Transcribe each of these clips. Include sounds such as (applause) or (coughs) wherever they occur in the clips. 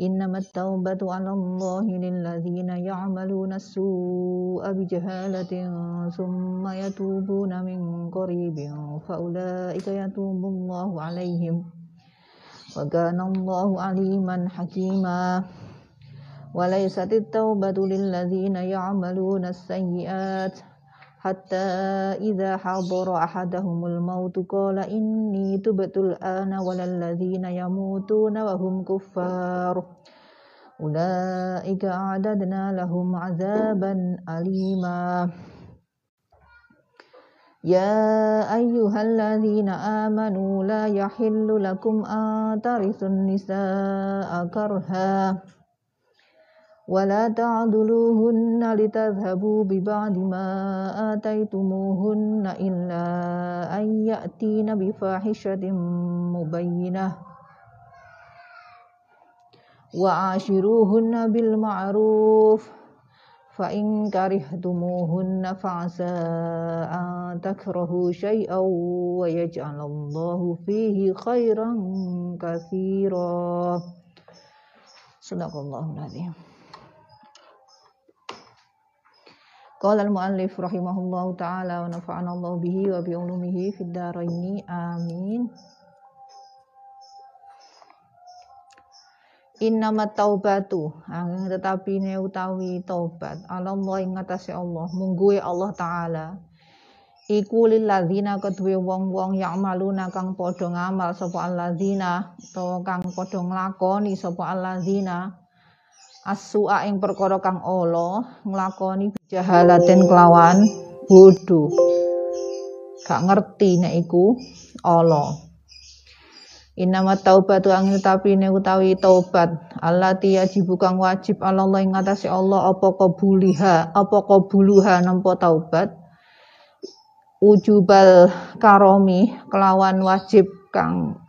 إنما التوبة على الله للذين يعملون السوء بجهالة ثم يتوبون من قريب فأولئك يتوب الله عليهم وكان الله عليما حكيما. وليست التوبة للذين يعملون السيئات حتى إذا حضر أحدهم الموت قال إني تبت الآن ولا الذين يموتون وهم كفار. أولئك أعددنا لهم عذابا أليما. يا أيها الذين آمنوا لا يحل لكم أن ترثوا النساء كرها. ولا تعدلوهن لتذهبوا ببعض ما آتيتموهن إلا أن يأتين بفاحشة مبينة. وعاشروهن بالمعروف فإن كرهتموهن فعسى أن تكرهوا شيئا ويجعل الله فيه خيرا كثيرا. صدق الله العظيم. Qala al-muallif rahimahullahu taala wa nafa'ana Allah bihi wa bi ulumihi fid dharaini amin. Innamat taubatu. Angin tetapi ne utawi taubat. Allah ing ngatasé Allah. Mungguhe Allah taala. Iku lil ladzina kedue wong-wong ya'maluna kang padha ngamal sapa alladzina. Utawa kang padha nglakoni sapa alladzina asua ing perkara kang ala nglakoni jahalaten kelawan bodho gak ngerti nek iku ala. Inama taubatu angin tapi ne utawi taubat. Allah yajibu kang wajib Allah ing ngatasi Allah apa kabuliha apa kabuluha nampa taubat. Ujubal karomi kelawan wajib kang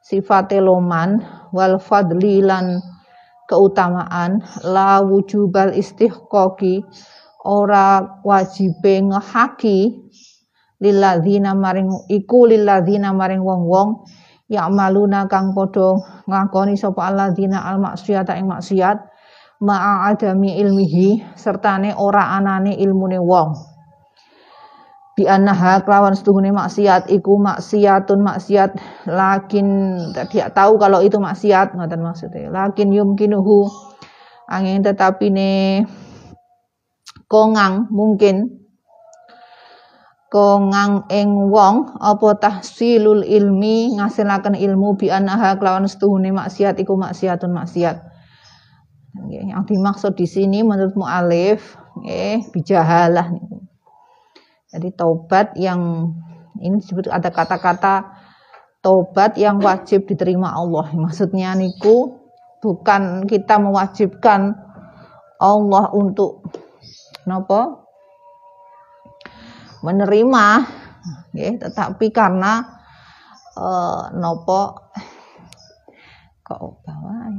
sifate loman. Wal fadli lan keutamaan la wujubal istihqaqi ora wajibe ngehaki lilladzina maring iku lilladzina maring wong-wong ya maluna kang padha ngakoni sapa alladzina al maksiata ing maksiat ma'a adami ilmihi sertane ora anane ilmune wong bi annaha kelawan setuhune maksiat iku maksiatun maksiat. Lakin tidak tahu kalau itu maksiat ngoten maksudnya. Lakin yumkinuhu angin tetapi ne kongang mungkin kongang ing wong apa tahsilul ilmi ngasilaken ilmu bi annaha kelawan setuhune maksiat iku maksiatun maksiat. Yang dimaksud di sini menurut mu'alif eh bijahalah nih jadi taubat yang ini disebut ada kata-kata taubat yang wajib diterima Allah. Maksudnya niku bukan kita mewajibkan Allah untuk nopo menerima ya, tetapi karena uh, nopo kok bawa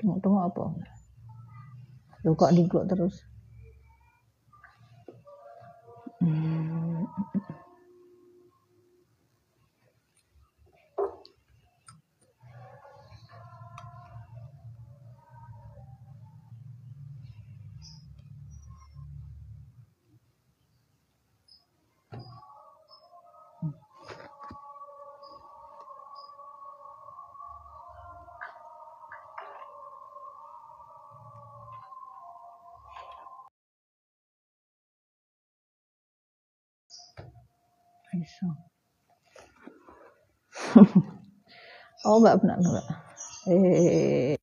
tengok-tengok apa lu kok diglok terus hmm. Oh, Mbak benar, Mbak. Eh,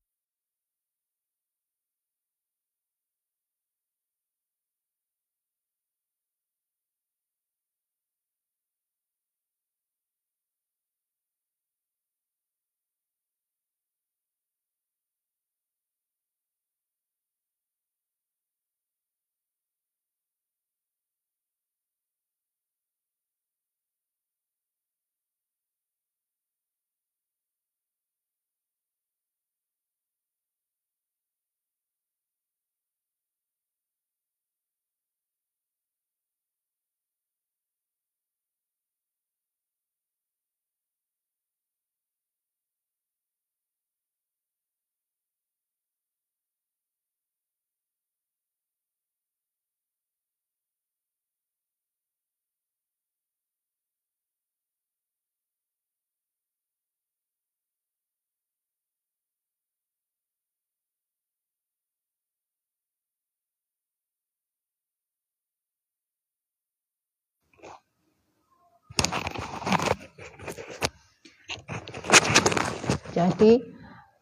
Jadi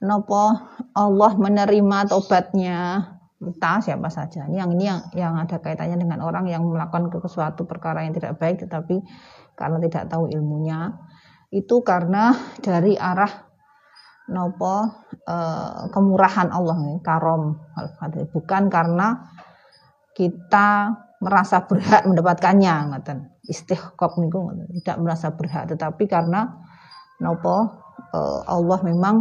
nopo Allah menerima tobatnya? Entah siapa saja. Ini yang ini yang yang ada kaitannya dengan orang yang melakukan sesuatu perkara yang tidak baik tetapi karena tidak tahu ilmunya. Itu karena dari arah nopo uh, kemurahan Allah karom. Bukan karena kita merasa berhak mendapatkannya ngoten. Istiqok niku tidak merasa berhak tetapi karena nopo Allah memang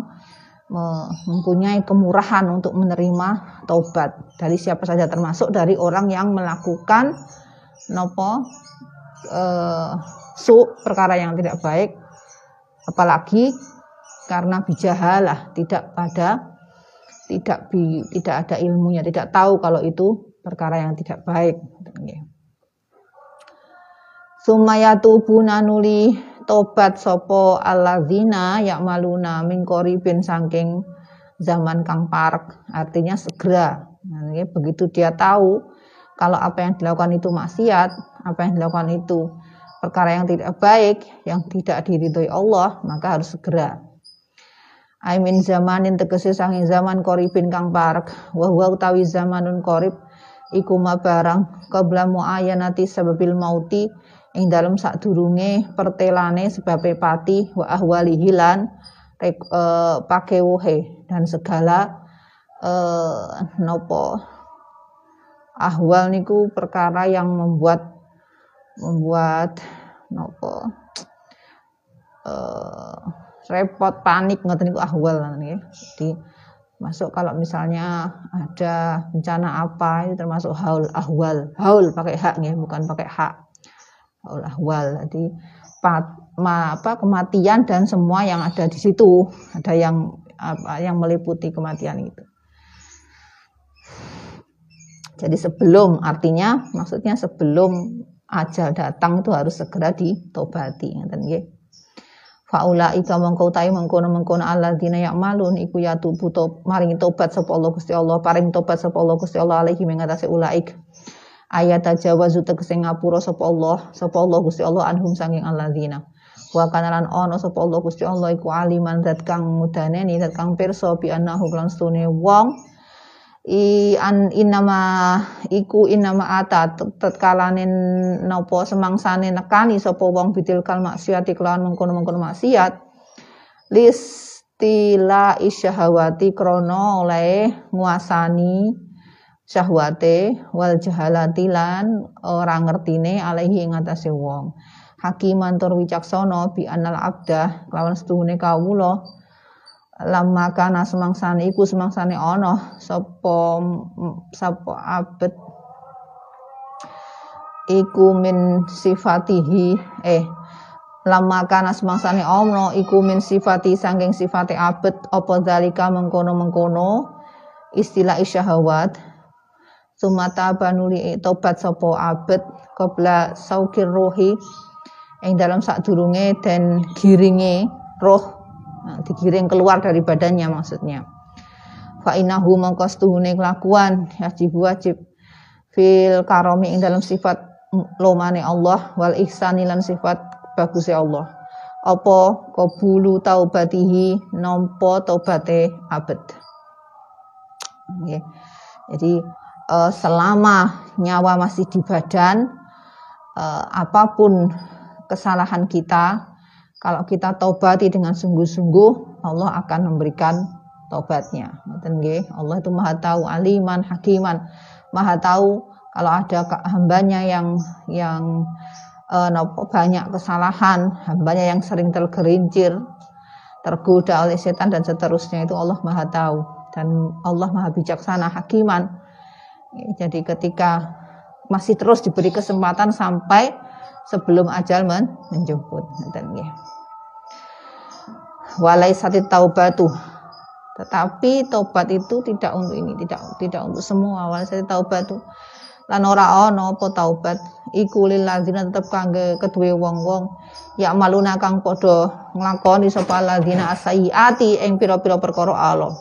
mempunyai kemurahan untuk menerima taubat. Dari siapa saja termasuk dari orang yang melakukan nopo uh, su perkara yang tidak baik. Apalagi karena bijahalah tidak pada tidak bi, tidak ada ilmunya tidak tahu kalau itu perkara yang tidak baik. Sumaya tubuna nuli tobat sopo alladzina maluna mingkori bin sangking zaman kang park. Artinya segera. Nah, begitu dia tahu kalau apa yang dilakukan itu maksiat apa yang dilakukan itu perkara yang tidak baik yang tidak diridhoi Allah maka harus segera. Aimin zamanin tegese sanging zaman koribin kang parek wa huwa utawi zamanun korib iku barang qabla muayanati sababil mauti ing dalam sadurunge pertelane sebabe pati wa ahwali hilan e, pakewuhe dan segala e, nopo. Ahwal niku perkara yang membuat membuat nopo. E, repot panik ngoten niku ahwal nggih. Jadi masuk kalau misalnya ada bencana apa itu termasuk haul ahwal. Haul pakai hak nih bukan pakai hak ahwal jadi pat, ma, apa kematian dan semua yang ada di situ. Ada yang apa yang meliputi kematian itu. Jadi sebelum artinya maksudnya sebelum ajal datang itu harus segera ditobati. Ngeten nggih? Faula ika mengko utahe mengkono-mengkono alladzina ya'malun iku ya tubu maring tobat sapa Allah Gusti Allah paring tobat sapa Allah Gusti Allah alaihi mengatasi ulaik ayat tajawazu tegese ngapura sapa Allah sapa Allah Gusti Allah anhum sanging alladzina. Wa kanalan ono sapa Allah Gusti Allah iku aliman zat kang mudaneni zat kang pirsa bi annahu lan stune wong. I an inama iku inama ata tetkalanen napa semangsane nekani sapa wong bidil kal maksiat kelawan mengkono-mengkono maksiat. Listila isyahawati krono oleh nguasani syahwate wal jahalati lan ora ngertine alaihi ing atase wong. Hakiman tur wicaksana bi anal abda kelawan setuhune kawula. Lamma kana semangsane iku semangsane ana sapa sapa abet. Iku min sifatihi eh lama kana semangsane ana iku min sifati saking sifate abet apa dalika mengkono-mengkono istilah isyahawat sumata banuli tobat sopo abet qabla saukir rohi yang dalam sak durunge dan giringe roh nah, digiring keluar dari badannya maksudnya. Fa inahu mangkastuhune kelakuan wajib wajib fil karomi ing dalam sifat lomane Allah wal ihsani lan sifat bagusnya Allah. Apa qabulu taubatihi nampa taubate abet. Okay. jadi uh, selama nyawa masih di badan uh, apa pun kesalahan kita kalau kita taubati dengan sungguh-sungguh Allah akan memberikan taubatnya. Allah itu maha tahu aliman hakiman. Maha tahu kalau ada hambanya yang yang uh, banyak kesalahan hambanya yang sering tergerincir tergoda oleh setan dan seterusnya itu Allah maha tahu. Dan Allah maha bijaksana hakiman jadi ketika masih terus diberi kesempatan sampai sebelum ajal men menjemput. Walai sati taubatu. Tetapi taubat itu tidak untuk ini, tidak tidak untuk semua. Walai sati taubatu. Lan ora ana apa taubat iku lil ladzina tetep kangge kedue wong-wong ya maluna kang padha nglakoni sapa ladzina asayiati ing pira-pira perkara Allah.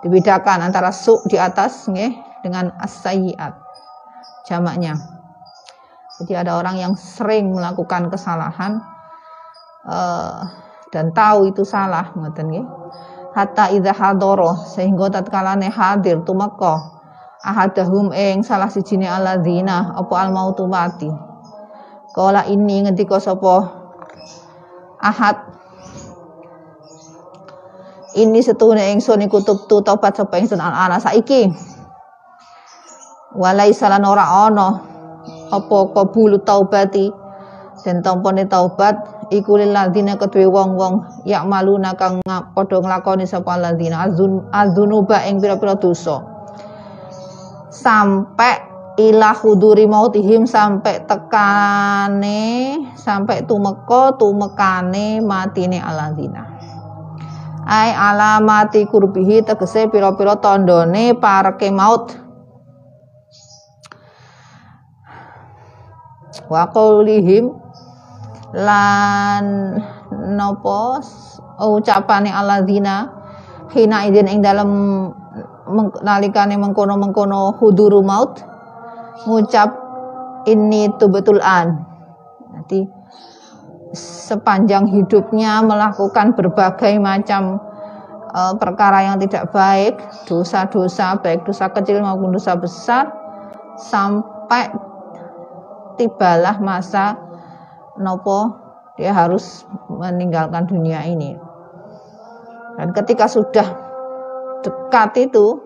Dibedakan antara su di atas nggih dengan as-sayyiat jamaknya. Jadi ada orang yang sering melakukan kesalahan uh, dan tahu itu salah ngoten nggih. Hatta idza hadara sehingga tatkalane hadir tumeka ahadahum ing salah sijine alladzina apa al mautu mati. Kala ini ngendika sapa? Ahad. Ini setune ingsun iku tubtu tobat sapa ingsun ana saiki walai salan ora ana. Apa kabulu taubati? Dan tampone taubat iku lil ladina kedue wong-wong yak maluna kang padha nglakoni sapa ladina azun azunuba ing pira-pira dosa. Sampai ila huduri mautihim sampai tekane sampai tumeka tumekane matine aladina ai alamati kurbihi tegese pira-pira tandane pareke maut wa qaulihim lan nopo ucapane alladzina hina idin ing dalam nalikane mengkono-mengkono huduru maut ngucap ini tuh betul an. Nanti sepanjang hidupnya melakukan berbagai macam uh, perkara yang tidak baik dosa-dosa baik dosa kecil maupun dosa besar sampai tibalah masa nopo dia harus meninggalkan dunia ini. Dan ketika sudah dekat itu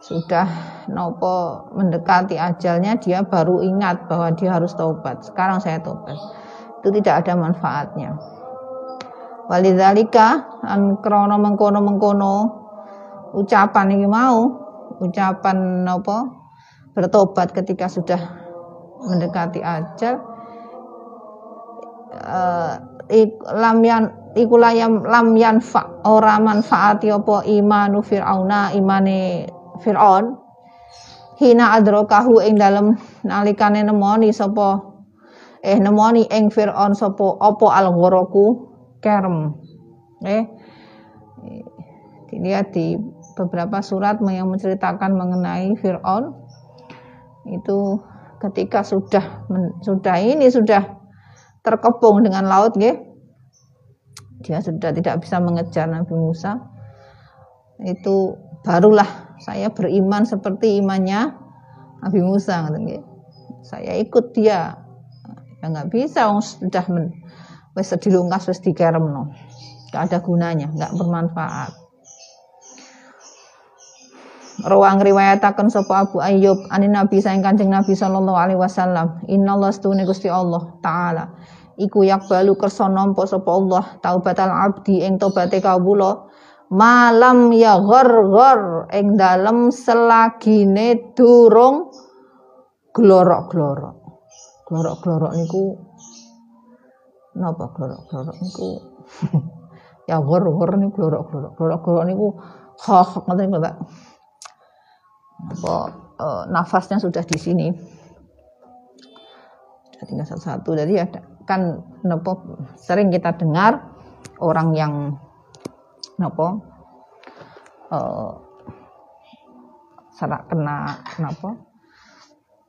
sudah nopo mendekati ajalnya dia baru ingat bahwa dia harus taubat. Sekarang saya taubat. Itu tidak ada manfaatnya. Walidzalika an krono mengkono mengkono ucapan ini mau ucapan nopo bertobat ketika sudah mendekati ajal uh, yan iku layam lam yanfa ora manfaati apa imanu fir'auna imane fir'aun. Hina adrokahu ing dalem nalikane nemoni sapa eh nemoni ing fir'aun sapa apa al kerem. Eh dilihat di beberapa surat yang menceritakan mengenai Fir'aun. Itu ketika sudah sudah ini sudah terkepung dengan laut nggih. Dia sudah tidak bisa mengejar Nabi Musa. Itu barulah saya beriman seperti imannya Nabi Musa. Saya ikut dia. Ya nggak bisa sudah men wis dilungkas wis dikeremno. Enggak ada gunanya, nggak bermanfaat. Rawang riwayataken sapa Abu Ayyub anin Nabi saing Kanjeng Nabi sallallahu alaihi wasallam. Innallaha stune Gusti Allah taala iku balu kersa nampa sapa Allah taubatal abdi ing tobaté kawula malam ya ghar ing dalem selagine durung glorok-glorok. Glorok-glorok niku napa glorok-glorok niku (laughs) ya ghar niku glorok-glorok. Glorok-glorok niku hah ngoten Pak. Apa uh, nafasnya sudah di sini. Tinggal satu-satu. Jadi ada kan nopo sering kita dengar orang yang nopo uh, serak kena nopo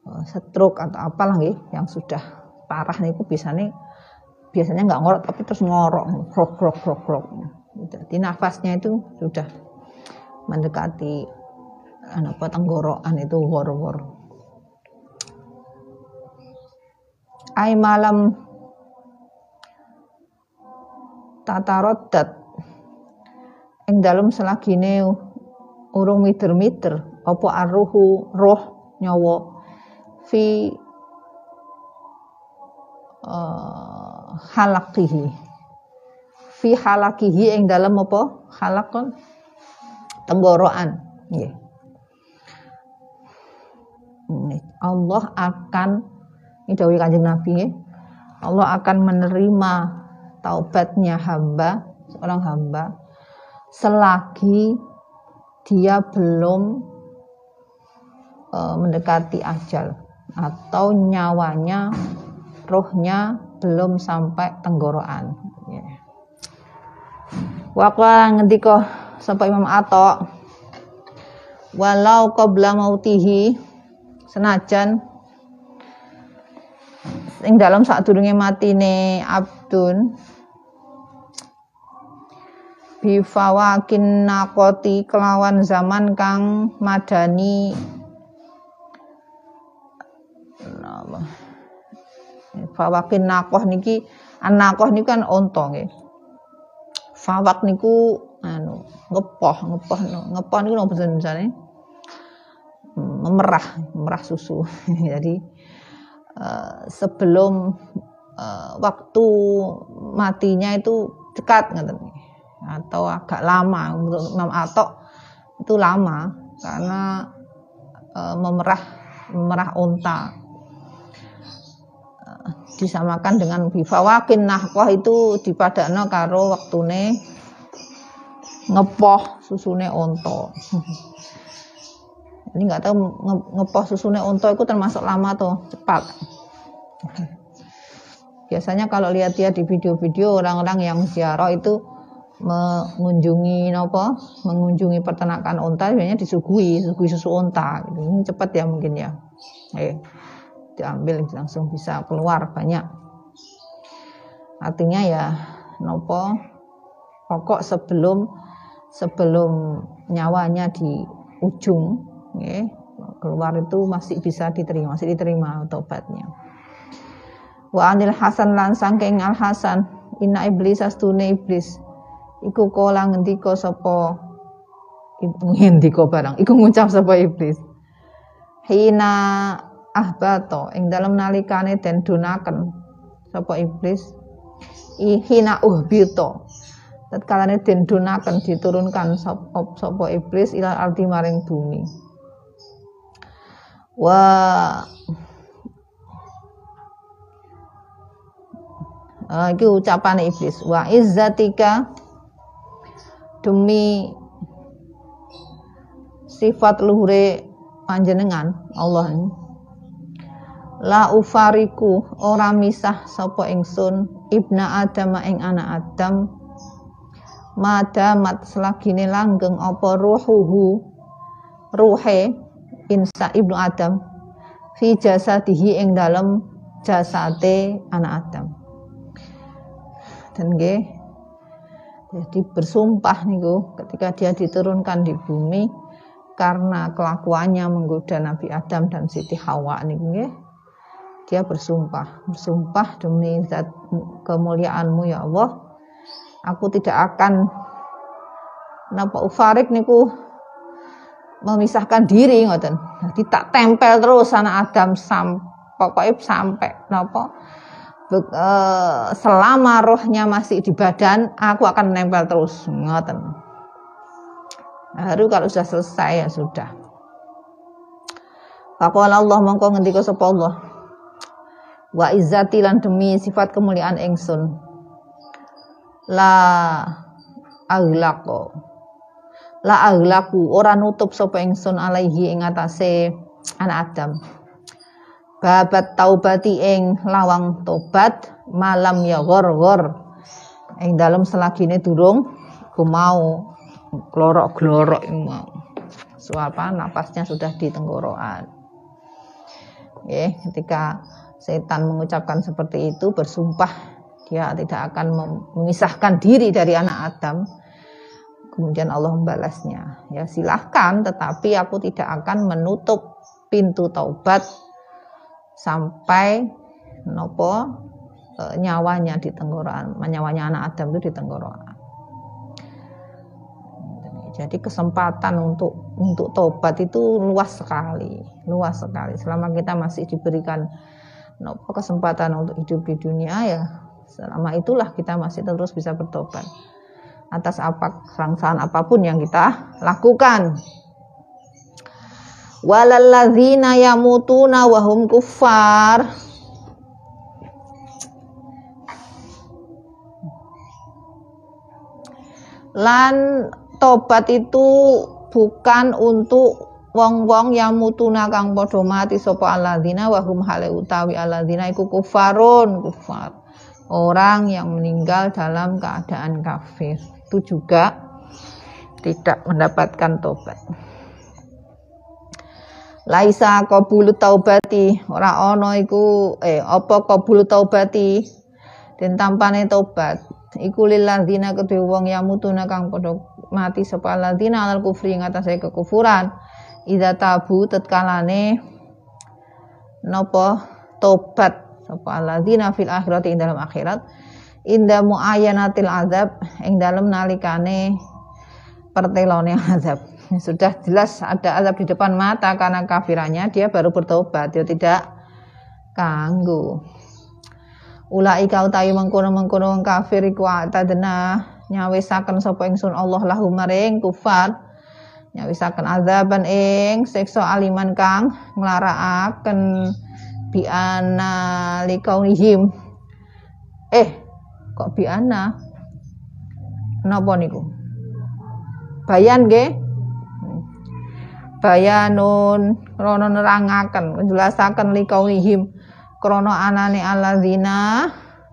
uh, stroke atau apalah nih yang sudah parah nih biasanya biasanya nggak ngorok tapi terus ngorok krok krok krok krok jadi nafasnya itu sudah mendekati apa tenggorokan itu wor-wor ai malam tataroddat ing dalem selagine urung mider-mider apa arruhu roh nyawa. Fi uh, halakihi. Fi halakihi ing dalem apa? Halakon? Tenggorokan. Nggih Allah akan ini dawuh Kanjeng Nabi Allah akan menerima taubatnya hamba, seorang hamba, selagi dia belum e, mendekati ajal atau nyawanya, rohnya belum sampai tenggorokan. Yeah. Wakwa ngendika sampai Imam Ato walau qabla mautihi senajan. Ing dalam saat durunge matine abdun. Bifawakin nakoti kelawan zaman kang madani. Fawakin nakoh niki anakoh niku kan onto nggih. Fawak niku anu ngepoh ngepoh ngepoh niku nopo jenenge memerah memerah susu. (laughs) Jadi uh, sebelum uh, waktu matinya itu dekat atau agak lama untuk Imam Atok itu lama karena uh, memerah memerah unta. Disamakan dengan bifawakin nahkoh itu dipadakno karo waktune ngepoh susune onto (laughs) ini nggak tahu nge susune onto itu termasuk lama atau cepat. Biasanya kalau lihat-lihat di video-video orang-orang yang ziarah itu mengunjungi nopo mengunjungi peternakan onta biasanya disuguhi disuguhi susu gitu. ini cepat ya mungkin ya. Eh diambil langsung bisa keluar banyak. Artinya ya nopo pokok sebelum sebelum nyawanya di ujung ya, keluar itu masih bisa diterima masih diterima tobatnya wa anil hasan lan sangking al hasan inna iblis astune iblis. Iku kala ngendika sapa ngendika barang iku ngucap sapa iblis. Hina ahbato ing dalam nalikane den dunaken sapa iblis. Ihina uhbito tatkalane den dunaken diturunkan sapa sapa iblis ila arti maring bumi wa uh, iki ucapan iblis. Wa izzatika demi sifat luhure panjenengan Allah. La ufariku ora misah sapa ingsun ibna adam ing anak adam. Madamat selagine langgeng apa ruhuhu ruhe insa ibnu adam fi jasadihi ing dalem jasate anak adam. Dan nggih jadi bersumpah niku ketika dia diturunkan di bumi karena kelakuannya menggoda Nabi Adam dan Siti Hawa niku nggih dia bersumpah, bersumpah demi zat kemuliaanmu ya Allah, aku tidak akan napa ufarik niku memisahkan diri ngoten. Jadi tak tempel terus anak Adam sampai pokoknya sampai napa e, selama rohnya masih di badan, aku akan nempel terus ngoten. Baru kalau sudah selesai ya sudah. Faqala Allah mongko ngendika sapa Allah wa izzati lan demi sifat kemuliaan ingsun la aghlaqo la aghlaku ora nutup sapa ingsun alaihi ing atase anak Adam. Babat taubati ing lawang tobat malam ya gor-gor ing dalam selagine durung ku mau glorok-glorok mau. Suapa napasnya sudah di tenggorokan ya ketika setan mengucapkan seperti itu bersumpah dia tidak akan memisahkan diri dari anak Adam kemudian Allah membalasnya. Ya silahkan tetapi aku tidak akan menutup pintu taubat sampai nopo e, nyawanya di tenggorokan nyawanya anak Adam itu di tenggorokan. Jadi kesempatan untuk untuk tobat itu luas sekali luas sekali. Selama kita masih diberikan nopo kesempatan untuk hidup di dunia ya selama itulah kita masih terus bisa bertobat atas apa kerangsaan apa pun yang kita lakukan. Walalladzina yamutuna wahum kuffar. Lan tobat itu bukan untuk wong-wong yang mutuna kang padha mati sapa alladzina wa hum hale utawi alladzina iku kufarun kufar orang yang meninggal dalam keadaan kafir itu juga tidak mendapatkan tobat. Laisa qabulu taubati ora ana iku eh apa qabulu taubati? Den tampane tobat. Iku lil ladzina kedue wong yamutuna kang padha mati sapa ladzina alal kufri ing atase kekufuran. Idza tabu tetkalane napa? Tobat sapa ladzina fil akhirati ing dalam akhirat inda muayyanatil azab ing dalam nalikane pertelone azab. (laughs) Sudah jelas ada azab di depan mata karena kafirannya dia baru bertobat dia tidak kanggu. Ulai kau tayu mengkono mengkono kafir iku atadna nyawisaken sapa ingsun Allah lahu maring kufar. Nyawisaken azaban ing siksa aliman kang nglarakaken bi ana likaunihim eh kok bi ana? Napa niku? Bayan nggih? Bayanun rono nerangaken njelasaken likaunihim krono anane alladzina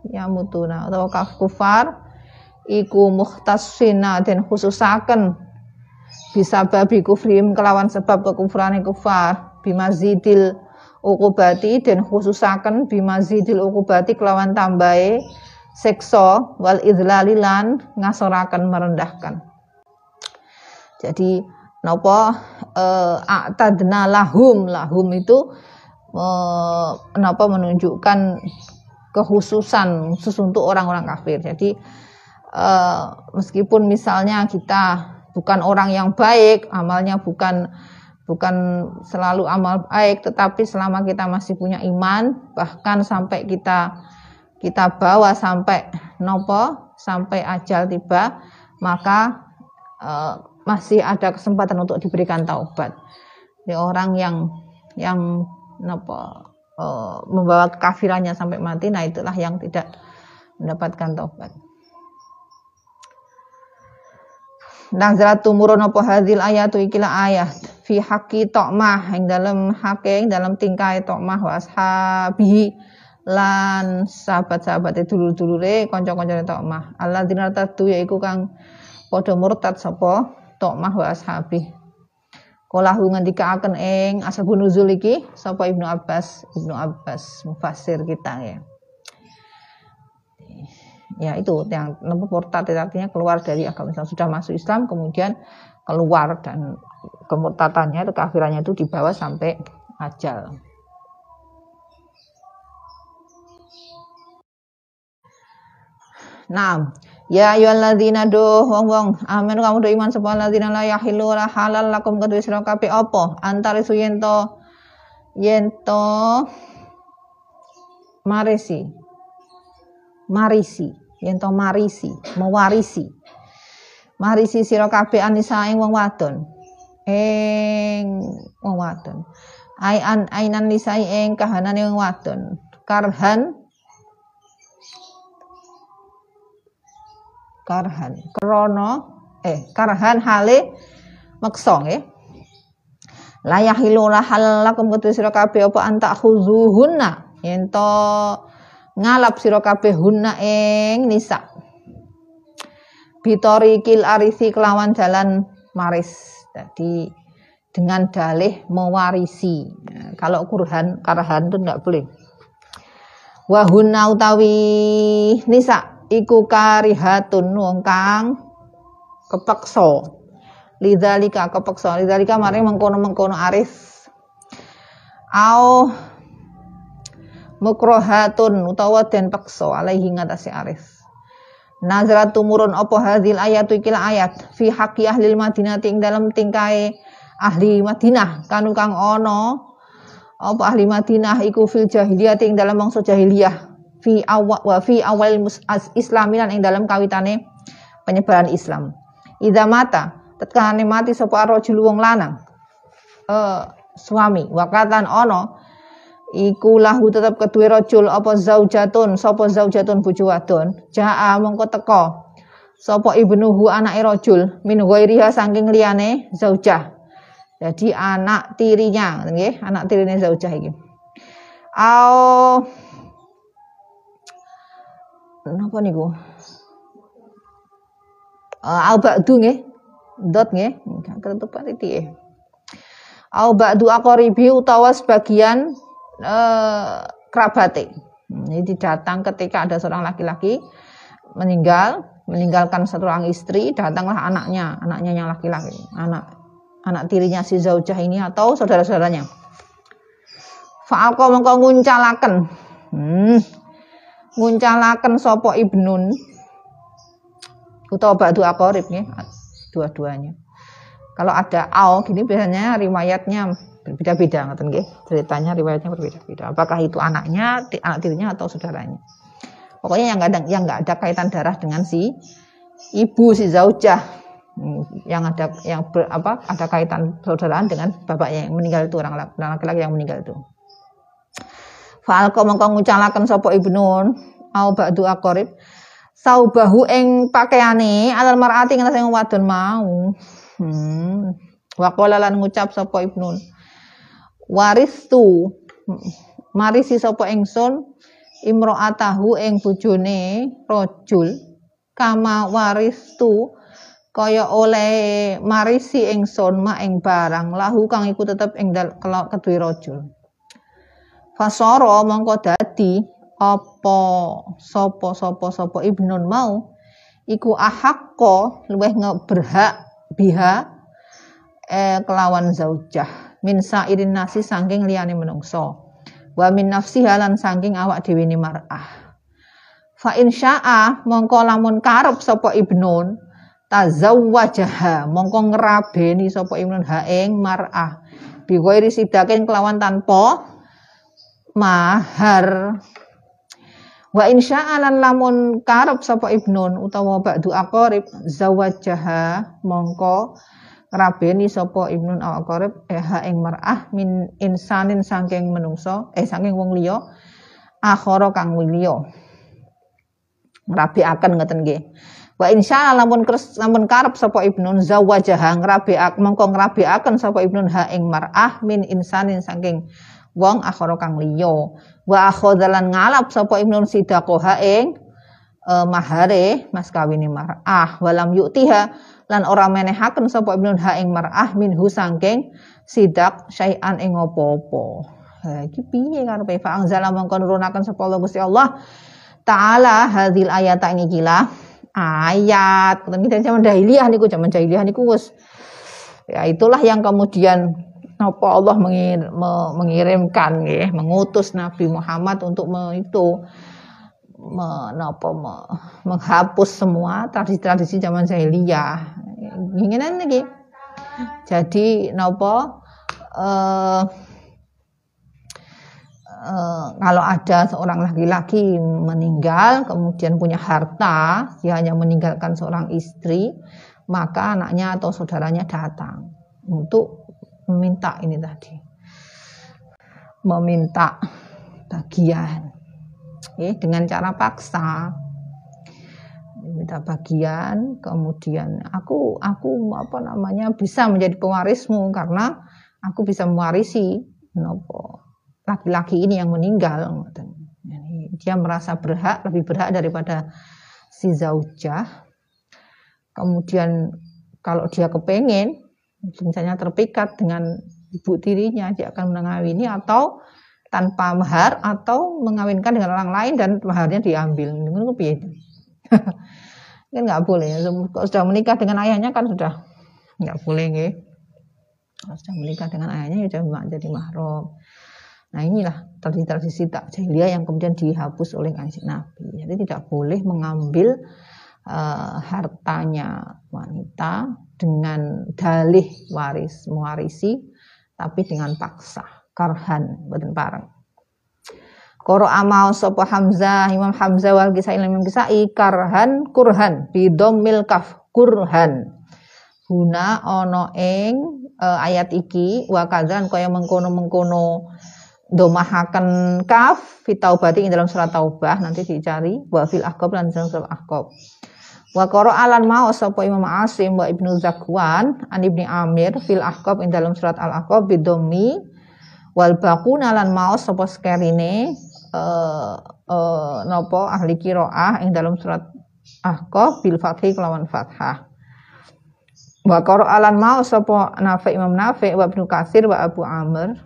yamutuna utawa kafar iku muhtasina dan khususaken. Bisa babi kufrim kelawan sebab kekufrane kufar. Bimazidil ukubati dan khususaken bimazidil ukubati kelawan tambahe sekso wal idlalilan ngasoraken merendahkan jadi napa eh, atadna lahum lahum itu kenapa menunjukkan kekhususan khusus untuk orang-orang kafir. Jadi uh, meskipun misalnya kita bukan orang yang baik, amalnya bukan bukan selalu amal baik, tetapi selama kita masih punya iman, bahkan sampai kita kita bawa sampai nopo, sampai ajal tiba, maka uh, masih ada kesempatan untuk diberikan taubat. Jadi orang yang yang napa uh, membawa kekafirannya sampai mati nah itulah yang tidak mendapatkan taubat. Nazarat tumurun apa hadil ayatu ikilah ayat. Fi haki tokmah yang dalam hake yang dalam tingkai tokmah wa ashabihi lan sahabat-sahabat itu dulu-dulure kanca-kancane tokmah Allah dinartatu yaiku kang padha murtad sapa? Tokmah wa ashabihi Kolahu ngendikaaken ing ashabun nuzul iki sapa Ibnu Abbas, Ibnu Abbas mufasir kita ya. Ya itu yang nempuh murtad artinya keluar dari agama Islam. Sudah masuk Islam kemudian keluar dan kemurtatannya itu kafirannya itu dibawa sampai ajal. Nah, Ya ayyuhalladzina do wong-wong amin. Kamu do iman sapa alladzina la yahillu la halal lakum kedue sira kabeh. Apa? Antarisu yen to yen to marisi. Marisi. Yen to marisi mewarisi. Marisi sira kabeh anisa ing wong wadon. Ing wong wadon. Ai an ainan lisai ing kahanane wong wadon. Karhan karhan. Krono eh karhan hale maksa nggih la yahilu lahal lakum kudu sira kabeh apa anta khuzuhunna yen to ngalap sira kabeh hunna ing nisa. Bitorikil arisi kelawan jalan maris. Jadi dengan dalih mewarisi. Nah, kalau kurhan karhan itu enggak boleh. Wahuna utawi nisa iku karihatun wong kang kepeksa. Lidzalika kepeksa. Lidzalika mari mengkono-mengkono arif au mukrohatun utawa den peksa alaihi ngatasi arif Nazrat tumurun opo hadil ayat ikila ayat? Fi haqqi ahli Madinah ing dalam tingkai ahli Madinah. Kanu kang ono apa ahli Madinah iku fil jahiliyah ing dalam mangsa jahiliyah fi awal wa fi awal islaminan ing dalam kawitane penyebaran Islam. Idza mata tatkala mati sapa rajul wong lanang? Uh, suami. Wakatan ono iku lahu tetep kedue rajul apa zaujatun sapa zaujatun bojo wadon? Jaa mongko teka sapa ibnuhu anake rajul? Min ghairiha saking liyane zaujah. Jadi anak tirinya nggih anak tirine zaujah iki. Au napa niku? Uh, au ba'du nggih. Dot nggih. Ketutupan iki. Au ba'du aqribi utawa sebagian uh, kerabate. Jadi datang ketika ada seorang laki-laki meninggal, meninggalkan satu orang istri, datanglah anaknya, anaknya yang laki-laki, anak anak tirinya si zaujah ini atau saudara-saudaranya. Fa'alqa mengko nguncalaken. Hmm. Nguncalaken sapa ibnun utawa ba'du aqarib nggih, dua-duanya. Kalau ada al gini biasanya riwayatnya berbeda-beda ngoten nggih. Ceritanya riwayatnya berbeda-beda. Apakah itu anaknya, anak tirinya atau saudaranya. Pokoknya yang ada yang enggak ada kaitan darah dengan si ibu si zaujah hmm, yang ada yang ber, apa ada kaitan persaudaraan dengan bapaknya yang meninggal itu orang laki-laki yang meninggal itu. Fa'alqa mongko ngucalaken sapa ibnun au ba'du aqrib saubahu ing pakaiane alal mar'ati sing wadon mau. Hmm. Wa qala lan ngucap sapa ibnun waristu marisi sapa ingsun imro'atahu ing bojone rajul kama waristu kaya oleh marisi ingsun ma ing barang lahu kang iku tetep ing kedue rajul Fasoro mongko dadi apa? Sapa sapa sapa ibnun mau. Iku ahakko luweh berhak biha eh, kelawan zaujah. Min sairin nasi saking liyane menungso. Wa min nafsi halan saking awak dhewe mar'ah. Fa insya'a mongko lamun karep sapa ibnun tazawwajaha mongko ngrabeni sapa ibnun ha ing mar'ah. Bi ghairi sidakin kelawan tanpa mahar. Wa insya'alan lamun karep sapa ibnun utawa ba'du aqarib zawajaha mongko ngrabeni sapa ibnun aw aqarib eha ing mar'ah min insanin saking menungso eh saking wong liya akhara kang liya. Ngrabekaken ngoten nggih. Wa insya lamun kres lamun karep sapa ibnun zawajaha ngrabeak mongko ngrabekaken sapa ibnun ha ing mar'ah min insanin saking wong akhara kang liya. Wa akhadzalan ngalap sapa ibnu sidaqoha ing e, mahare mas kawine mar'ah. Walam yuktiha lan ora menehaken sapa ibnu ha ing mar'ah minhu sangking sidak syai'an ing apa-apa. Ha iki piye karepe? Fa anzala mangkon nurunaken sapa Allah Gusti Allah taala hadil ayat ing iki ayat. Kita zaman jahiliyah niku zaman jahiliyah niku wis ya itulah yang kemudian Napa Allah mengir, mengirimkan ya, mengutus Nabi Muhammad untuk me, itu menapa me, menghapus semua tradisi-tradisi zaman jahiliyah. Inginan lagi. Jadi napa uh, uh, kalau ada seorang laki-laki meninggal kemudian punya harta, dia hanya meninggalkan seorang istri, maka anaknya atau saudaranya datang untuk meminta ini tadi. Meminta bagian. Ya, dengan cara paksa. Minta bagian kemudian aku aku apa namanya bisa menjadi pewarismu karena aku bisa mewarisi nopo laki-laki ini yang meninggal. Dia merasa berhak lebih berhak daripada si zaujah. Kemudian kalau dia kepengen misalnya terpikat dengan ibu tirinya dia akan mengawini atau tanpa mahar atau mengawinkan dengan orang lain dan maharnya diambil. Piye (laughs) kan nggak boleh. Ya kalau sudah menikah dengan ayahnya kan sudah nggak boleh nggih. Kalau sudah menikah dengan ayahnya ya sudah jadi mahram nah inilah tradisi-tradisi tak jahiliyah yang kemudian dihapus oleh kanjeng Nabi. Jadi tidak boleh mengambil uh, hartanya wanita dengan dalih waris mewarisi tapi dengan paksa karhan boten pareng Koro amal sopo Hamzah Imam Hamzah wal Kisai Imam Kisai karhan kurhan bidomil kaf kurhan. Guna ono eng e, ayat iki wa kadzan kaya mengkono-mengkono domahaken kaf fitaubati ing dalam surat taubah nanti dicari wa fil lan dalam surat ahqab Wa alan mau sapa Imam Asim wa Ibnu Zakwan an Ibni Amir fil Ahqab ing dalam surat Al Ahqab bidomi wal baqun alan mau sapa skerine eh uh, napa ahli qiraah ing dalam surat Ahqab bil fathi kelawan fathah. Wa alan mau sapa Nafi Imam Nafi wa Ibnu Katsir wa Abu Amr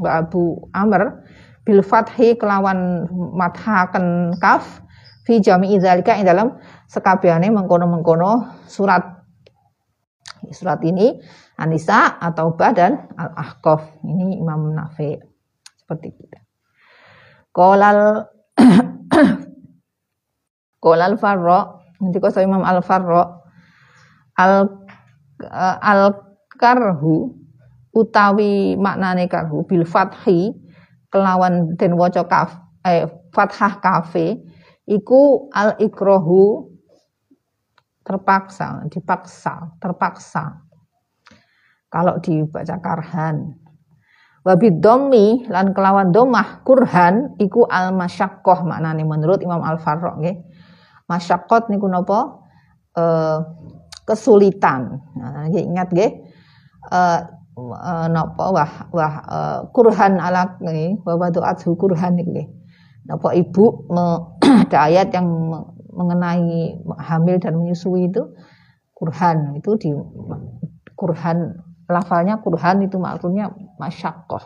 wa Abu Amr bil fathi kelawan mathaken kaf fi jami'i dzalika ing dalam sekabehane mengkono-mengkono surat surat ini Anisa atau Badan Al-Ahqaf. Ini Imam Nafi seperti itu. Qolal (coughs) Qolal Farra nanti kau Imam Al Farra al eh, al karhu utawi maknane karhu bil fathi kelawan den waca kaf eh, fathah kafe iku al ikrohu terpaksa dipaksa terpaksa kalau dibaca karhan Wabid domi lan kelawan domah kurhan iku al masyakoh maknane menurut Imam Al Farrok nggih. Masyakot niku napa? E, kesulitan. Nah, ingat nggih. E, e, napa wah wah e, kurhan ala nggih wa wadu'athu kurhan niku nggih. Napa ibu (clears throat) ada ayat yang mengenai hamil dan menyusui itu kurhan itu di kurhan lafalnya kurhan itu maksudnya masyakoh.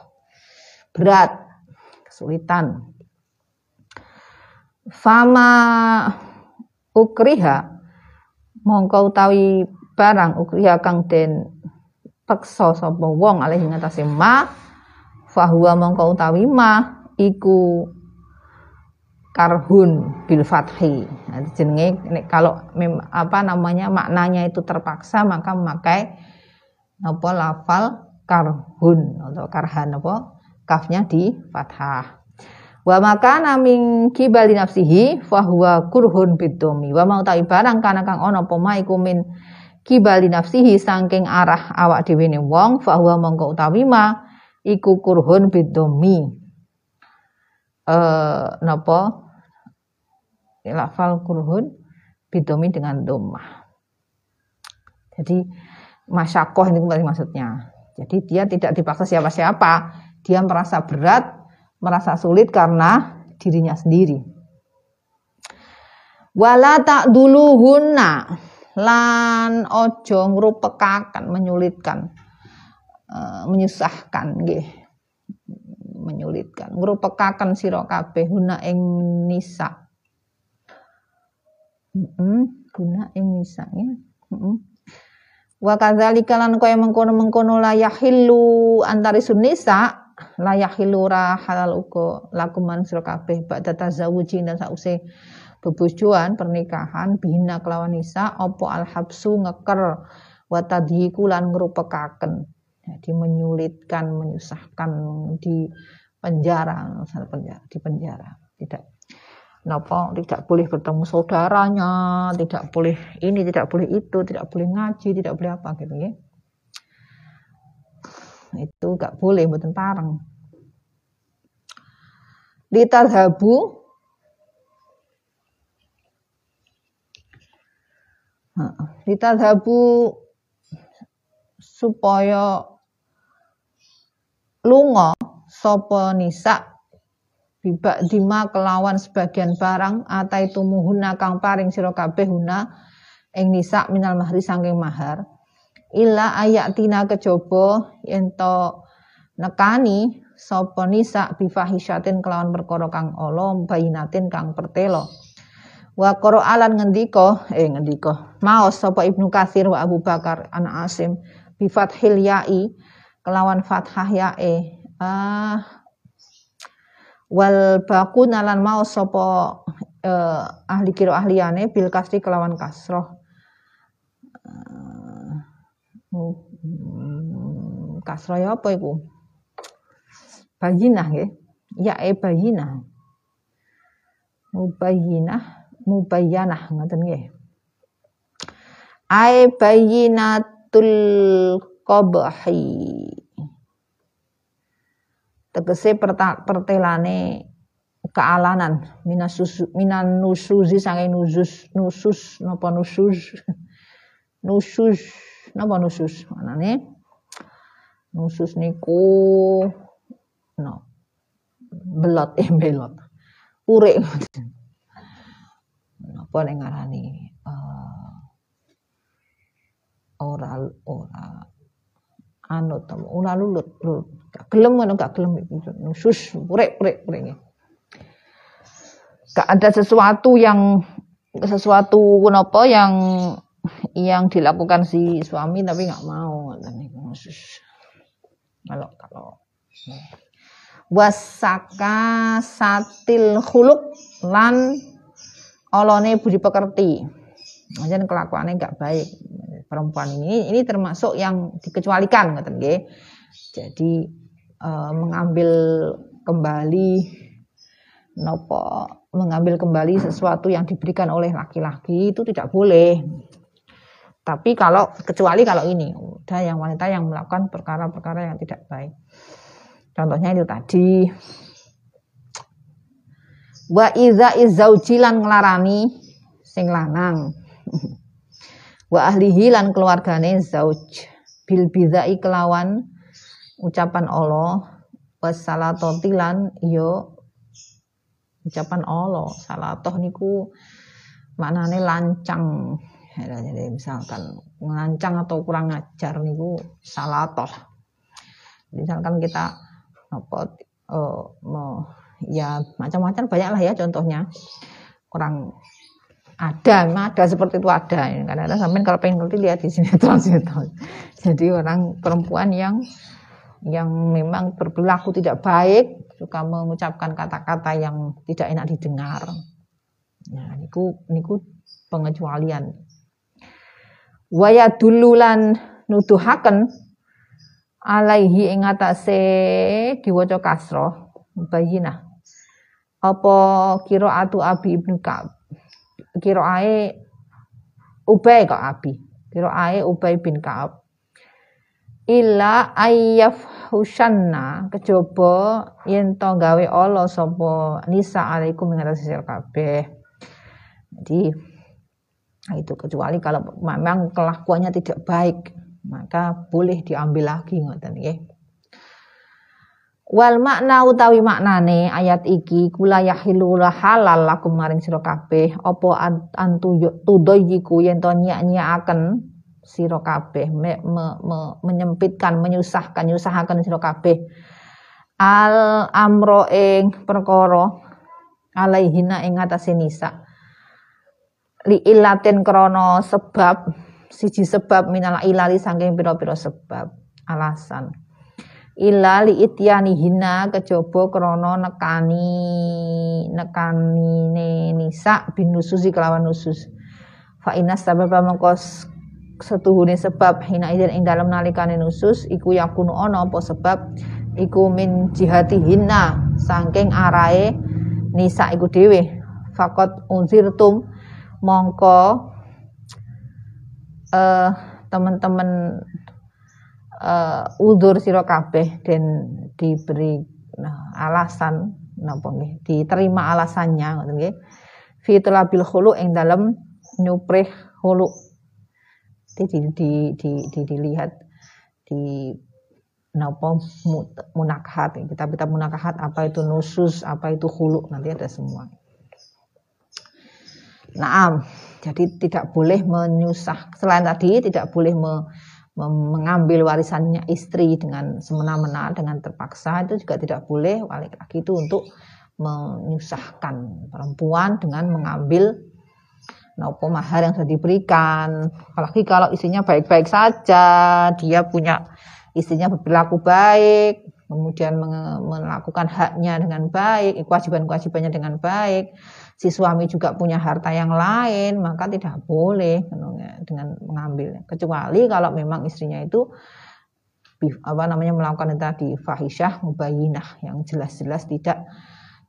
Berat kesulitan. Fama ukriha mongko utawi barang ukriha kang den peksa sapa wong alih ngatasé ma fahuwa mongko utawi ma iku karhun bil fathi. Nah, jenenge kalau apa namanya maknanya itu terpaksa maka memakai apa lafal karhun atau karhan apa kafnya di fathah. Wa maka naming kibali nafsihi fahuwa kurhun bidomi. Wa mau ta'i barang kana kang ono apa iku min kibali nafsihi saking arah awak dhewe ne wong fahuwa mongko utawi ma iku kurhun bidomi eh lafal kurhun bidomi dengan domah jadi masyakoh ini kembali maksudnya. Jadi dia tidak dipaksa siapa-siapa. Dia merasa berat, merasa sulit karena dirinya sendiri. Wala tak dulu huna lan ojo ngrupekaken menyulitkan uh, menyusahkan nggih menyulitkan. Ngrupekaken sira kabeh huna ing nisa. Heeh guna ing nisa ya. Heeh. Wa kadzalika lan kaya mengkono-mengkono la yahillu antari sunnisa la yahillu ra halal uga lakuman sira kabeh ba'da tazawuji dan sause bebojoan pernikahan bina kelawan nisa opo al habsu ngeker wa tadhiku lan ngrupekaken jadi menyulitkan menyusahkan di penjara di penjara tidak Napa tidak boleh bertemu saudaranya, tidak boleh ini, tidak boleh itu, tidak boleh ngaji, tidak boleh apa gitu ya. Itu gak boleh mboten pareng. Litadhabu Litadhabu supaya lunga sapa nisa? Bibak dima kelawan sebagian barang atai tumuhuna kang paring sira kabeh huna ing nisa minal mahri sangking mahar. Illa ayatina kejaba yen to nekani sapa nisa bifahisyatin kelawan perkara kang ala bayinatin kang pertelo wa alan ngendika eh ngendika. Maos sapa Ibnu Katsir wa Abu Bakar anak Asim bi fathil ya'i kelawan fathah yae ah. Wal baku nalan mau sopo eh, ahli kiro ahliyane bil kasri kelawan kasroh. Hmm, kasroh ya apa iku? Bayinah nggih. Ya e bayinah. Mubayyinah mubayyanah ngoten nggih. Ai bayyinatul qabhi tegese pertelane kealanan. Minasus minan nusuzi sange nusus nusus napa nusus? (laughs) Nusus napa nusus? Manane nusus niku no belot eh belot. Urek (laughs) napa ning ngarani uh, ora ora anu temu ora lulut gak gelem ngono gak gelem. Nusus purek purek purek gak ada sesuatu yang sesuatu kenapa yang yang dilakukan si suami tapi nggak mau kalau kalau. Wasaka satil khuluk lan olone budi pekerti. Maksudnya kelakuannya nggak baik perempuan ini ini termasuk yang dikecualikan ngoten nggih. Jadi e, mengambil kembali nopo mengambil kembali sesuatu yang diberikan oleh laki-laki itu tidak boleh. Tapi kalau kecuali kalau ini udah yang wanita yang melakukan perkara-perkara yang tidak baik. Contohnya itu tadi wa iza izaujilan ngelarani sing lanang (laughs) wa ahlihi lan keluargane zauj. Bil bidai kelawan ucapan Allah. Wassalatotilan lan yo ucapan Allah. Salatoh niku maknane lancang. Jadi misalkan ngelancang atau kurang ngajar niku salatoh. Misalkan kita apa uh, mau ya macam-macam banyak lah ya contohnya. Kurang ada memang ada seperti itu ada. Kadang-kadang sampai kalau pengen ngerti lihat di sinetron (laughs) sinetron jadi orang perempuan yang yang memang berperilaku tidak baik suka mengucapkan kata-kata yang tidak enak didengar. Nah niku niku pengecualian. Waya dululan nuduhaken alaihi ing atase diwaca kasroh bayinah apa kira atu abi ibnu Ka'ab kiroae Ubay kok Abi. Kiroae Ubay bin Ka'ab. Illa ayyaf husanna kejaba yen to gawe Allah sapa nisa alaikum ing atas kabeh. Jadi itu kecuali kalau memang kelakuannya tidak baik maka boleh diambil lagi ngoten nggih. Wal makna utawi maknane ayat iki kula yahilu halal lakum maring sira kabeh apa antu tudoyiku yen to nyak-nyakaken sira kabeh me, me, me, menyempitkan menyusahkan nyusahaken sira kabeh. Al amro ing perkara alaihina ing atase nisa. Li ilatin krana sebab siji sebab minal ilali saking pira-pira sebab alasan ila li ityani hina kejaba krana nekani nekani nisa bin nususi kelawan nusus. Fa inas sabab mengko setuhune sebab hina idzin ing dalem nalikane nusus iku yakunu ana apa sebab? Iku min jihati hina saking arae nisa iku dhewe. Fakot unzirtum mongko eh uh, teman-teman uh, udur sira kabeh dan diberi nah, alasan napa nggih diterima alasannya ngoten nggih. Fi talabil khulu ing dalem nyuprih khulu. Di, di, di, di, di, dilihat di napa munakahat. Kita kita munakahat apa itu nusus apa itu khulu nanti ada semua. Naam, jadi tidak boleh menyusah. Selain tadi tidak boleh me, mengambil warisannya istri dengan semena-mena dengan terpaksa itu juga tidak boleh. Laki-laki itu untuk menyusahkan perempuan dengan mengambil nopo mahar yang sudah diberikan. Apalagi kalau istrinya baik-baik saja dia punya istrinya berperilaku baik kemudian melakukan haknya dengan baik kewajiban-kewajibannya dengan baik si suami juga punya harta yang lain, maka tidak boleh dengan mengambil. Kecuali kalau memang istrinya itu apa namanya melakukan itu tadi fahisyah mubayinah yang jelas-jelas tidak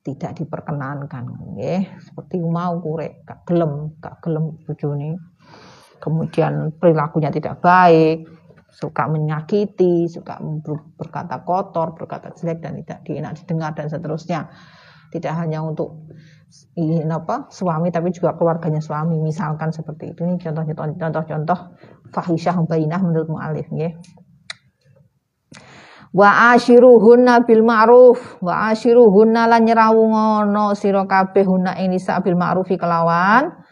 tidak diperkenankan nggih seperti mau kure gak gelem gak gelem bojone. Kemudian perilakunya tidak baik suka menyakiti suka berkata kotor berkata jelek dan tidak dienak didengar dan seterusnya. Tidak hanya untuk ini apa suami tapi juga keluarganya suami. Misalkan seperti itu. Ini contoh-contoh contoh-contoh fahisyah bainah menurut mu'alif ya. wa ashiruhunna bil ma'ruf. Wa ashiruhunna lan nyerawungono sira kabeh hunna ing nisa bil ma'rufi kelawan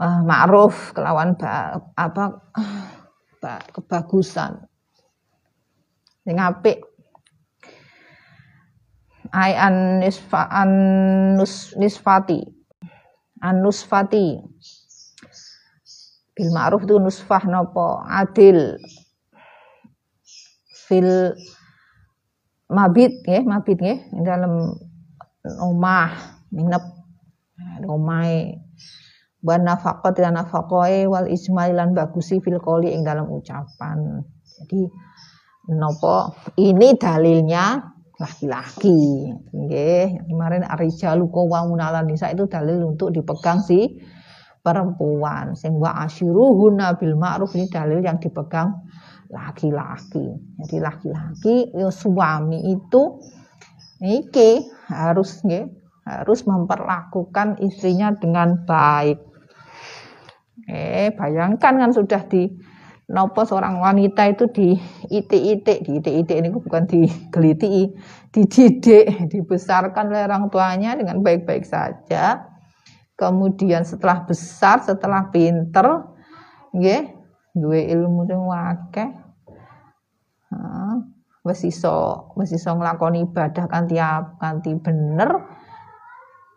uh, ma'ruf kelawan ba, apa ba, kebagusan. Sing apik ai an nisfa an nus, nisfati. An nusfati. Bil ma'ruf itu nusfah nopo? Adil. Fil mabit ya mabit ya dalam omah minep. Omahe wa nafaqat lan nafaqoe wal ismail lan bagusi fil qoli ing dalam ucapan. Jadi nopo? Ini dalilnya laki-laki. Nggih kemarin arijalu qawwamun nisa itu dalil untuk dipegang si perempuan. Sing wa asyiruhuna bil ma'ruf ini dalil yang dipegang laki-laki. Jadi laki-laki ya suami itu iki harus nggih harus memperlakukan istrinya dengan baik. Eh, bayangkan kan sudah di nopo seorang wanita itu di itik-itik, di itik-itik ini bukan digeliti, dididik, dibesarkan oleh orang tuanya dengan baik-baik saja. Kemudian setelah besar, setelah pinter, nggih, duwe ilmu sing akeh. Wis iso, wis iso nglakoni ibadah kanthi kanthi bener.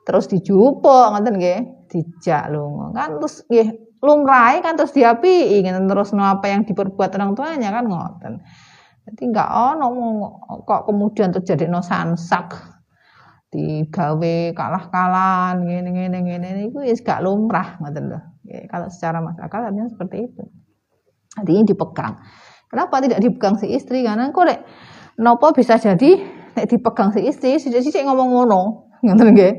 Terus dijupuk ngoten nggih, dijak lunga. Kan terus nggih lumrahe kan terus diapi ingin terus no apa yang diperbuat orang tuanya kan ngoten. Jadi enggak ono kok kemudian terjadi no sansak digawe kalah-kalahan ngene ngene ngene niku wis gak lumrah ngoten lho. Ya, kalau secara masyarakat artinya seperti itu. Artinya dipegang. Kenapa tidak dipegang si istri? Karena kok nek nopo bisa jadi nek dipegang si istri, sithik-sithik ngomong ngono. Ngoten nggih.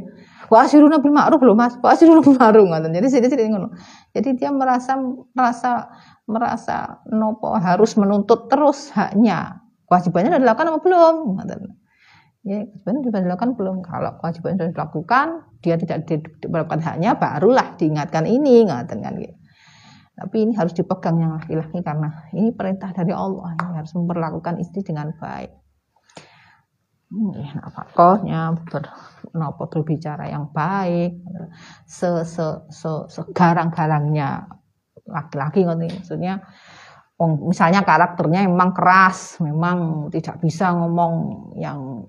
Wa asiruna bil ma'ruf lho Mas. Wa asiruna bil ma'ruf ngoten. Jadi sithik-sithik ngono. Jadi dia merasa merasa merasa nopo harus menuntut terus haknya. Kewajibannya sudah dilakukan apa belum? Ngoten. Ya, kewajibannya sudah dilakukan belum. Kalau kewajiban sudah dilakukan, dia tidak diberikan haknya, barulah diingatkan ini, ngoten kan gitu. Tapi ini harus dipegang yang laki-laki karena ini perintah dari Allah. Ini harus memperlakukan istri dengan baik. Ya, ber, nopo berbicara yang baik, se, se, se, segarang-garangnya laki-laki maksudnya misalnya karakternya memang keras, memang tidak bisa ngomong yang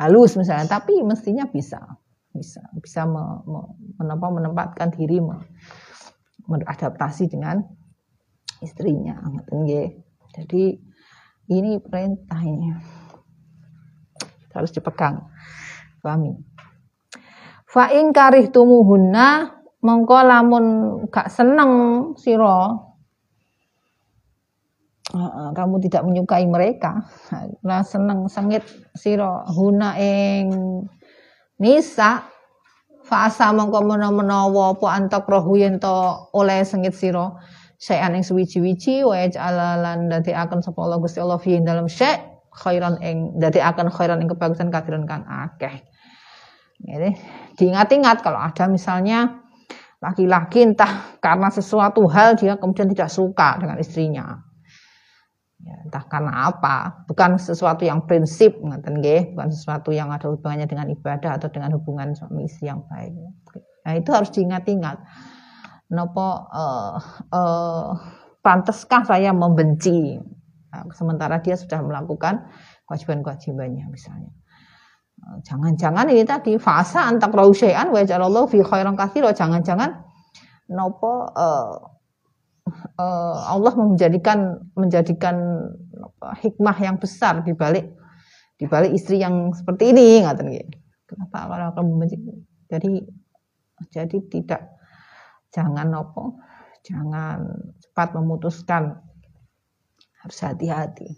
halus misalnya, tapi mestinya bisa, bisa, bisa me, me, menempatkan, menempatkan diri, me, beradaptasi dengan istrinya, Jadi ini perintah ini harus dipegang. Pahami. Fa in karihtumuhunna mongko lamun gak seneng sira kamu tidak menyukai mereka lah seneng sengit sira huna ing nisa fasa mongko menawa apa antak rohu yen to oleh sengit sira sayan ing suwi-wiji wa ja'alalan dadi akan sapa Allah Gusti Allah fi dalam syai khairan ing akan khairan ing kebagusan kadiran kan akeh. Jadi diingat-ingat kalau ada misalnya laki-laki entah karena sesuatu hal dia kemudian tidak suka dengan istrinya. Ya, entah karena apa, bukan sesuatu yang prinsip, ngaten nggih, bukan sesuatu yang ada hubungannya dengan ibadah atau dengan hubungan suami istri yang baik. Nah, itu harus diingat-ingat. Nopo uh, uh, pantaskah saya membenci sementara dia sudah melakukan kewajiban-kewajibannya misalnya. Eh, jangan-jangan ini tadi fasa antak rausyai'an wa jalallahu fi khairan katsira. Jangan-jangan nopo uh, uh, Allah menjadikan menjadikan hikmah yang besar di balik di balik istri yang seperti ini ngaten nggih. Kenapa kalau kamu? Jadi jadi tidak jangan nopo jangan cepat memutuskan harus hati-hati.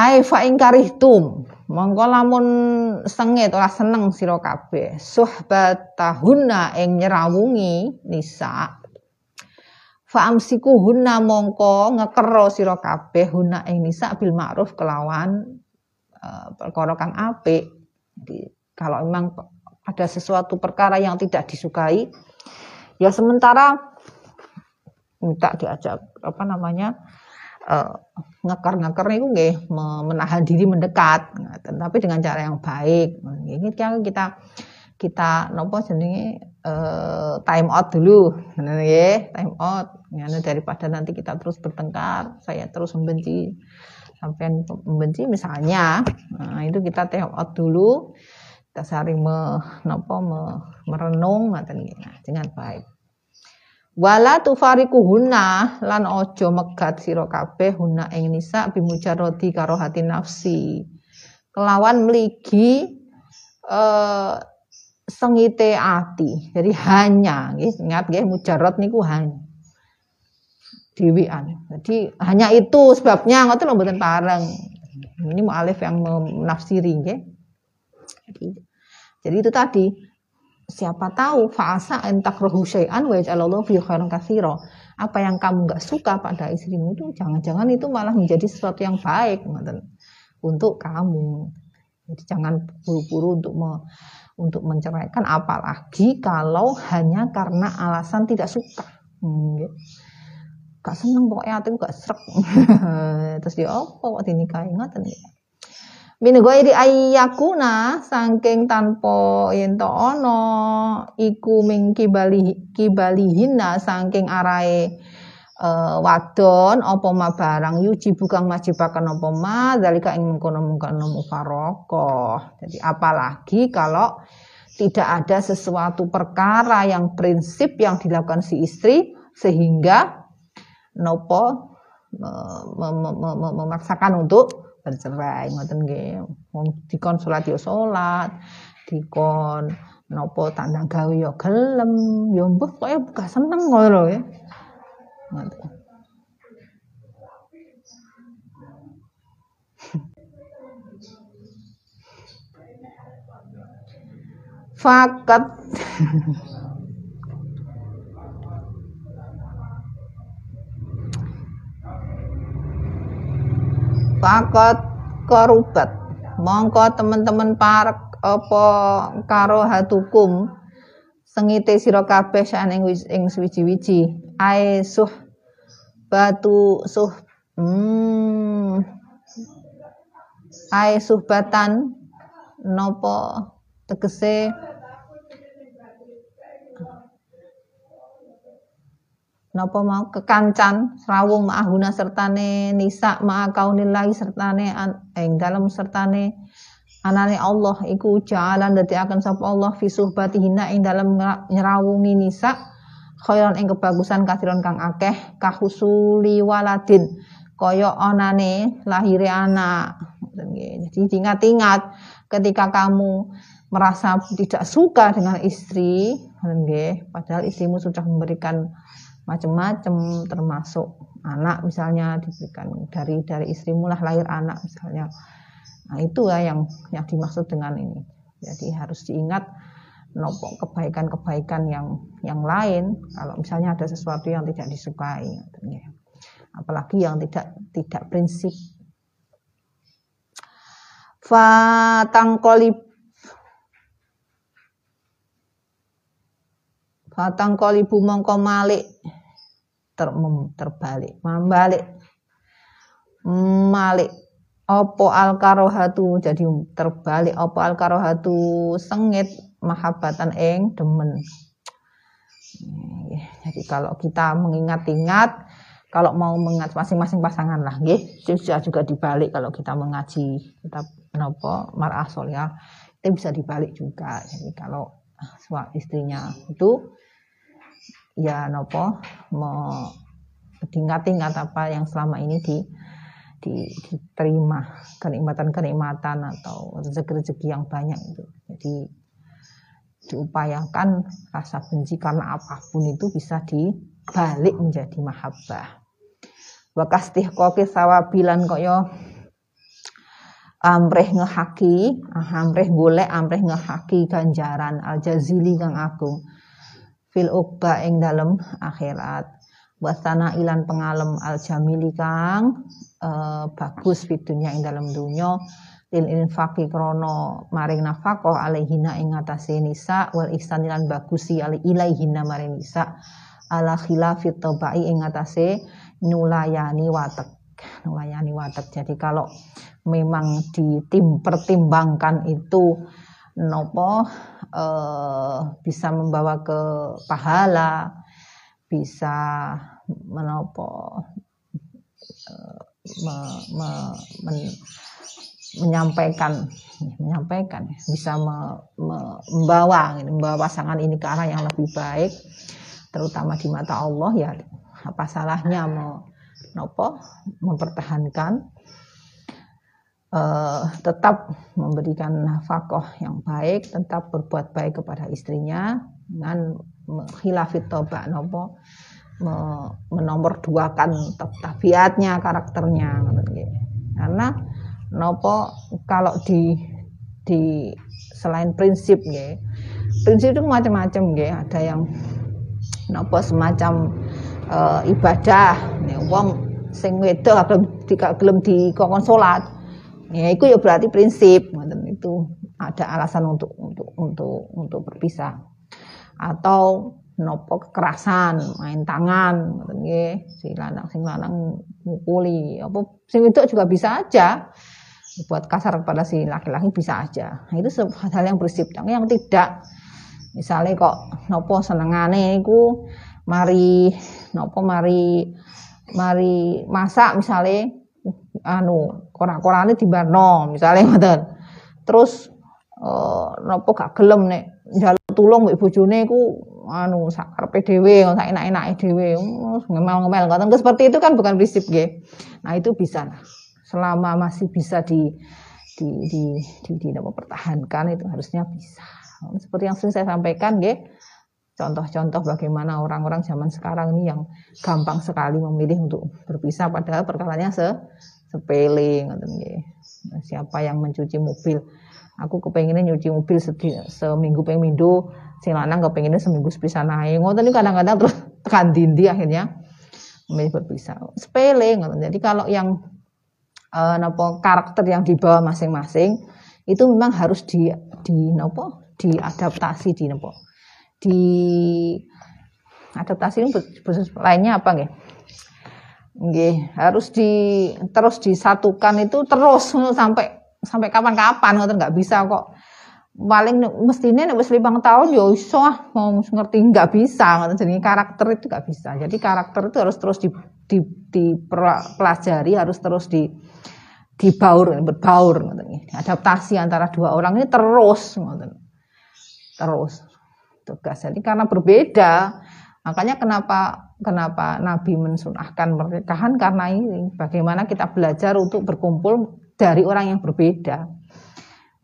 Ai fa ing karihtum mongko lamun sengit ora seneng sira kabeh. Suhbatahunna ing nyerawungi nisa. Fa hunna mongko ngekero sira kabeh hunna ing nisa bil ma'ruf kelawan uh, perkara kang apik. Jadi kalau memang ada sesuatu perkara yang tidak disukai ya sementara minta diajak apa namanya uh, ngekar-ngekar itu nggih menahan diri mendekat. Tapi dengan cara yang baik. Ini kan kita kita nopo jenenge uh, time out dulu. Nggih time out. Ya, daripada nanti kita terus bertengkar saya terus membenci sampai membenci misalnya. Nah, itu kita tengok dulu. Kita sehari me, nopo, me, merenung nah, dengan baik wala tufarikuhuna lan ojo megat sira kabeh huna ing nisa bimujarrodi karo hati nafsi kelawan mligi eh sengite ati jadi hanya nggih ingat nggih mujarrad niku hanya. Jadi hanya itu sebabnya ngoten lho mboten pareng. Ini mu'alif yang menafsiri. Jadi, jadi itu tadi siapa tahu fa'asa an takrahu syai'an wa yaj'alallahu fi khairan katsira. Apa yang kamu nggak suka pada istrimu itu jangan-jangan itu malah menjadi sesuatu yang baik untuk kamu. Jadi jangan buru-buru untuk me, untuk menceraikan apalagi kalau hanya karena alasan tidak suka. Hmm, gitu gak seneng pokoknya hatiku gak serak (laughs) terus dia apa kok dinikahi ngoten ya Min ghairi ayyakuna saking tanpa yen ana iku ming kibali kibalihinna saking arae uh, wadon apa ma barang yuji bukan majibaken apa ma dalika ing mengkono-mengkono mufarokoh. Jadi apalagi kalau tidak ada sesuatu perkara yang prinsip yang dilakukan si istri sehingga nopo memaksakan untuk bercerai ngoten nggih. Dikon salat yo salat dikon nopo tanda gawe yo gelem. Yo mbah koyo gak seneng ngono ya. Ngoten. (laughs) Fakat (laughs) Fakot korubat. Mongko teman-teman parek apa karo hatukum sengite sira kabeh ing ing suwiji-wiji. Ae suh batu suh hmm ae suhbatan nopo tegese napa mau? Kekancan rawung ma'ahuna sertane nisa ma'a kaunillahi sertane ing dalam sertane anane Allah. Iku jalan dadi akan sapa Allah fi suhbatihina ing dalam nyerawungi nisa khairan ing kebagusan kathiron kang akeh kahusuli waladin. Kaya anane lahire anak. Jadi ingat-ingat ketika kamu merasa tidak suka dengan istri padahal istrimu sudah memberikan macam-macam termasuk anak misalnya diberikan dari dari istrimu lah lahir anak misalnya. Nah itu ya yang yang dimaksud dengan ini. Jadi harus diingat nopo kebaikan-kebaikan yang yang lain. Kalau misalnya ada sesuatu yang tidak disukai apalagi yang tidak tidak prinsip. Fatangkolib fatangkolibu mongko malik. Ter, terbalik. Membalik. Malik. Opo al karohatu jadi terbalik. Opo al karohatu sengit. Mahabbatan eng demen. Jadi kalau kita mengingat-ingat kalau mau mengat masing-masing pasangan lah nggih. Bisa juga dibalik kalau kita mengaji kita nopo mar'ah ya itu bisa dibalik juga. Jadi kalau istrinya itu ya nopo mau ingat-ingat apa yang selama ini di, di diterima kenikmatan-kenikmatan atau rezeki-rezeki yang banyak itu. Jadi diupayakan rasa benci karena apa pun itu bisa dibalik menjadi mahabbah. Wakastih koki sawabilan koyo amreh ngehaki, amreh golek amreh ngehaki ganjaran. Al jazili kang agung. Fil ukba ing dalem akhirat. Wasana ilan pengalem al jamili kang uh, bagus fitunya ing dalem dunya lil infaqi krono maring nafaqah alaihina ing atase nisa wal ihsan bagusi ali ilaihina maring nisa. Ala khilafit tabai ing atase nulayani watek nulayani watek jadi kalau memang ditim pertimbangkan itu nopo eh, bisa membawa ke pahala, bisa menopo eh, me, me, men, menyampaikan menyampaikan bisa me, me, membawa membawa pasangan ini ke arah yang lebih baik terutama di mata Allah ya apa salahnya mau nopo mempertahankan uh, tetap memberikan nafkah yang baik tetap berbuat baik kepada istrinya dengan khilafit toba nopo menomor duakan tabiatnya karakternya karena nopo kalau di di selain prinsip ya prinsip itu macam-macam ya ada yang nopo semacam uh, ibadah ya wong sing wedok gelem gelem dikongkon salat. Ya itu ya berarti prinsip itu. Ada alasan untuk untuk untuk untuk berpisah. Atau nopo kekerasan main tangan nggih. Si lanang sing lanang mukuli apa sing wedok juga bisa aja. Buat kasar kepada si laki-laki bisa aja. Nah, itu hal yang bersif yang tidak misalnya kok nopo senengane iku mari nopo mari mari masak misalnya anu korak-korane dibarno misalnya ngoten terus uh, nopo gak gelem nek njaluk tulung mbek bojone iku anu sak karepe dhewe sak enak-enake dhewe ngemel-ngemel ngoten seperti itu kan bukan prinsip nggih nah itu bisa selama masih bisa di di di di, di, di pertahankan itu harusnya bisa. Seperti yang sering saya sampaikan, ya, contoh-contoh bagaimana orang-orang zaman sekarang ini yang gampang sekali memilih untuk berpisah padahal perkaranya se sepele siapa yang mencuci mobil? Aku kepengennya nyuci mobil seminggu pemindo sing lanang kepengennya seminggu sepisah naik ngoten ini kadang-kadang terus tekan dindi akhirnya memilih berpisah. Sepele ngoten. Jadi kalau yang uh, nopo karakter yang dibawa masing-masing itu memang harus di di nopo diadaptasi di nopo di adaptasi ini lainnya apa nggih? Nggih harus di terus disatukan itu terus (laughs) sampai sampai kapan-kapan ngoten nggak bisa kok. Paling mestinya nek wis limang tahun ya iso ah mau ngerti nggak bisa ngoten jadi karakter itu nggak bisa. Jadi karakter itu harus terus di, di, dipelajari harus terus di dibaur berbaur adaptasi antara dua orang ini terus terus tugas jadi karena berbeda. Makanya kenapa kenapa Nabi mensunahkan pernikahan? Karena ini bagaimana kita belajar untuk berkumpul dari orang yang berbeda.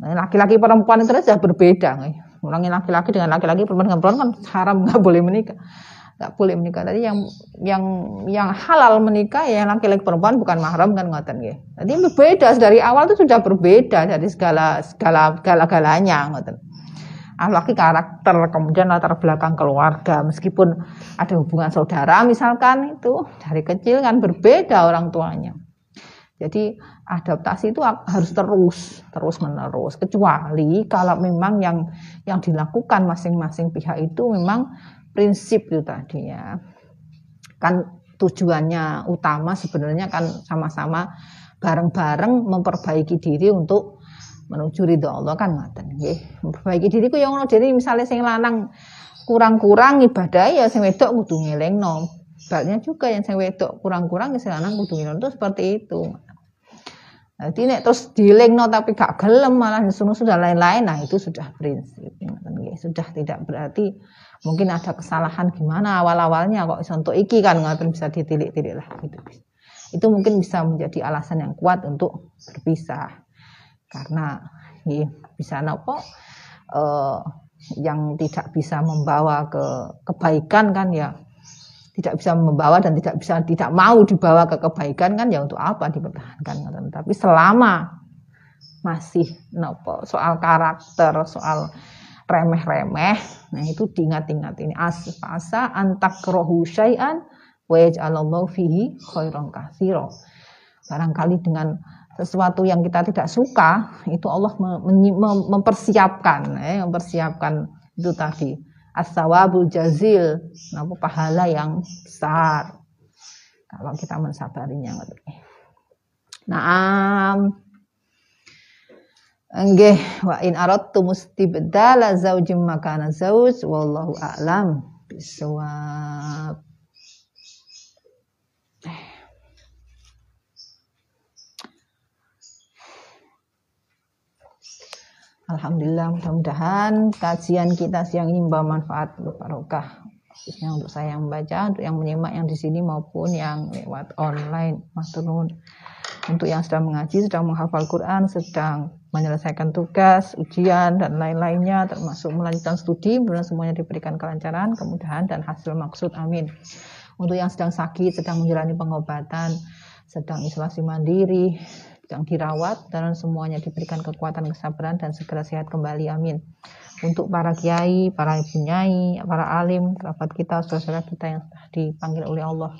Laki-laki perempuan itu saja berbeda. Yang laki-laki dengan laki-laki perempuan dengan perempuan kan haram (laughs) nggak boleh menikah. Nggak boleh menikah. Tadi yang yang yang halal menikah ya laki-laki perempuan bukan mahram kan ngoten nggih. Jadi berbeda. Dari awal itu sudah berbeda dari segala segala segala-galanya ngoten. Laki karakter, kemudian latar belakang keluarga, meskipun ada hubungan saudara misalkan itu dari kecil kan berbeda orang tuanya. Jadi adaptasi itu harus terus terus menerus kecuali kalau memang yang yang dilakukan masing-masing pihak itu memang prinsip itu tadi ya. Kan tujuannya utama sebenarnya kan sama-sama bareng-bareng memperbaiki diri untuk menuju ridho Allah kan ngoten nggih. Memperbaiki diri ku yang ngono jadi misalnya sing lanang kurang-kurang ibadah ya sing wedok kudu ngelingno. Baliknya juga yang sing wedok kurang-kurang ya sing lanang kudu ngelingno itu seperti itu. Jadi nek terus dilingno tapi gak gelem malah disuruh sudah lain-lain, nah itu sudah prinsip. Sudah tidak berarti mungkin ada kesalahan gimana awal-awalnya kok untuk iki kan nggak bisa ditilik-tilik lah gitu itu mungkin bisa menjadi alasan yang kuat untuk berpisah karena ya, bisa nopo uh, yang tidak bisa membawa ke kebaikan kan ya tidak bisa membawa dan tidak bisa tidak mau dibawa ke kebaikan kan ya untuk apa dipertahankan tapi selama masih nopo soal karakter soal remeh-remeh. Nah, itu diingat-ingat ini asfasa antakrohu syai'an wa fihi khairan katsira. Barangkali dengan sesuatu yang kita tidak suka, itu Allah mempersiapkan, eh, mempersiapkan itu tadi as-sawabul jazil, apa pahala yang besar kalau kita mensabarinya. Nah, Nggih, wa in aradtu mustibdala zaujim makana zauj wallahu a'lam bisawab. Alhamdulillah mudah-mudahan kajian kita siang ini membawa manfaat barokah khususnya untuk saya yang membaca, untuk yang menyimak yang di sini maupun yang lewat online, maturun. Untuk yang sedang mengaji, sedang menghafal Quran, sedang menyelesaikan tugas, ujian dan lain-lainnya, termasuk melanjutkan studi, mudah semuanya diberikan kelancaran, kemudahan dan hasil maksud. Amin. Untuk yang sedang sakit, sedang menjalani pengobatan, sedang isolasi mandiri, yang dirawat dan semuanya diberikan kekuatan kesabaran dan segera sehat kembali amin. Untuk para kiai, para ibu nyai, para alim, kerabat kita, saudara kita yang sudah dipanggil oleh Allah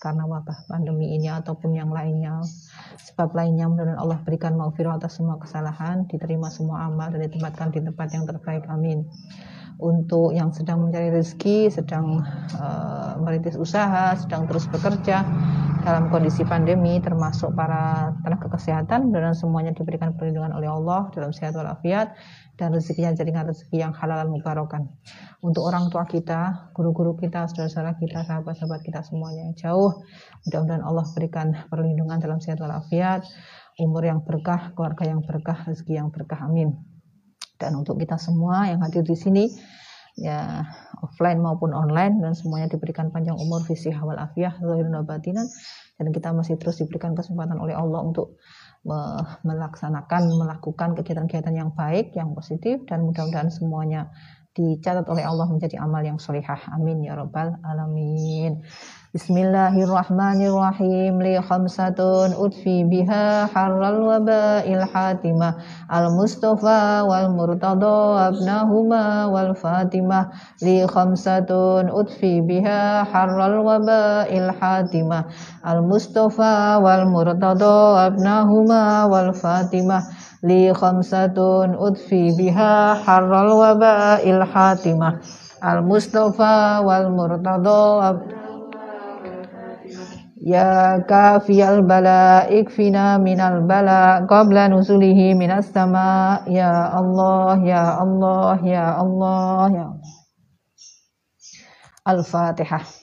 karena wabah pandemi ini ataupun yang lainnya sebab lainnya mudah Allah berikan maufirah atas semua kesalahan diterima semua amal dan ditempatkan di tempat yang terbaik amin untuk yang sedang mencari rezeki, sedang uh, merintis usaha, sedang terus bekerja dalam kondisi pandemi, termasuk para tenaga kesehatan dan semuanya diberikan perlindungan oleh Allah dalam sehat walafiat dan rezekinya jaringan rezeki yang halal dan mubarokan. Untuk orang tua kita, guru-guru kita, saudara-saudara kita, sahabat-sahabat kita semuanya yang jauh, mudah-mudahan Allah berikan perlindungan dalam sehat walafiat, umur yang berkah, keluarga yang berkah, rezeki yang berkah. Amin dan untuk kita semua yang hadir di sini ya offline maupun online dan semuanya diberikan panjang umur visi hawal zahirun batinan dan kita masih terus diberikan kesempatan oleh Allah untuk melaksanakan melakukan kegiatan-kegiatan yang baik yang positif dan mudah-mudahan semuanya dicatat oleh Allah menjadi amal yang solihah amin ya rabbal alamin. Bismillahirrahmanirrahim. Li khamsatun utfi biha harral waba'il hatimah. Al mustafa wal murtada abnahuma wal fatimah li khamsatun utfi biha harral waba'il hatimah. Al mustafa wal murtada abnahuma wal fatimah li khamsatun utfi biha harral waba'il hatimah al mustafa wal murtada Ya kafiyal bala ikfina minal bala qabla nusulihi minas sama. Ya Allah ya Allah ya Allah ya Allah. Al-Fatihah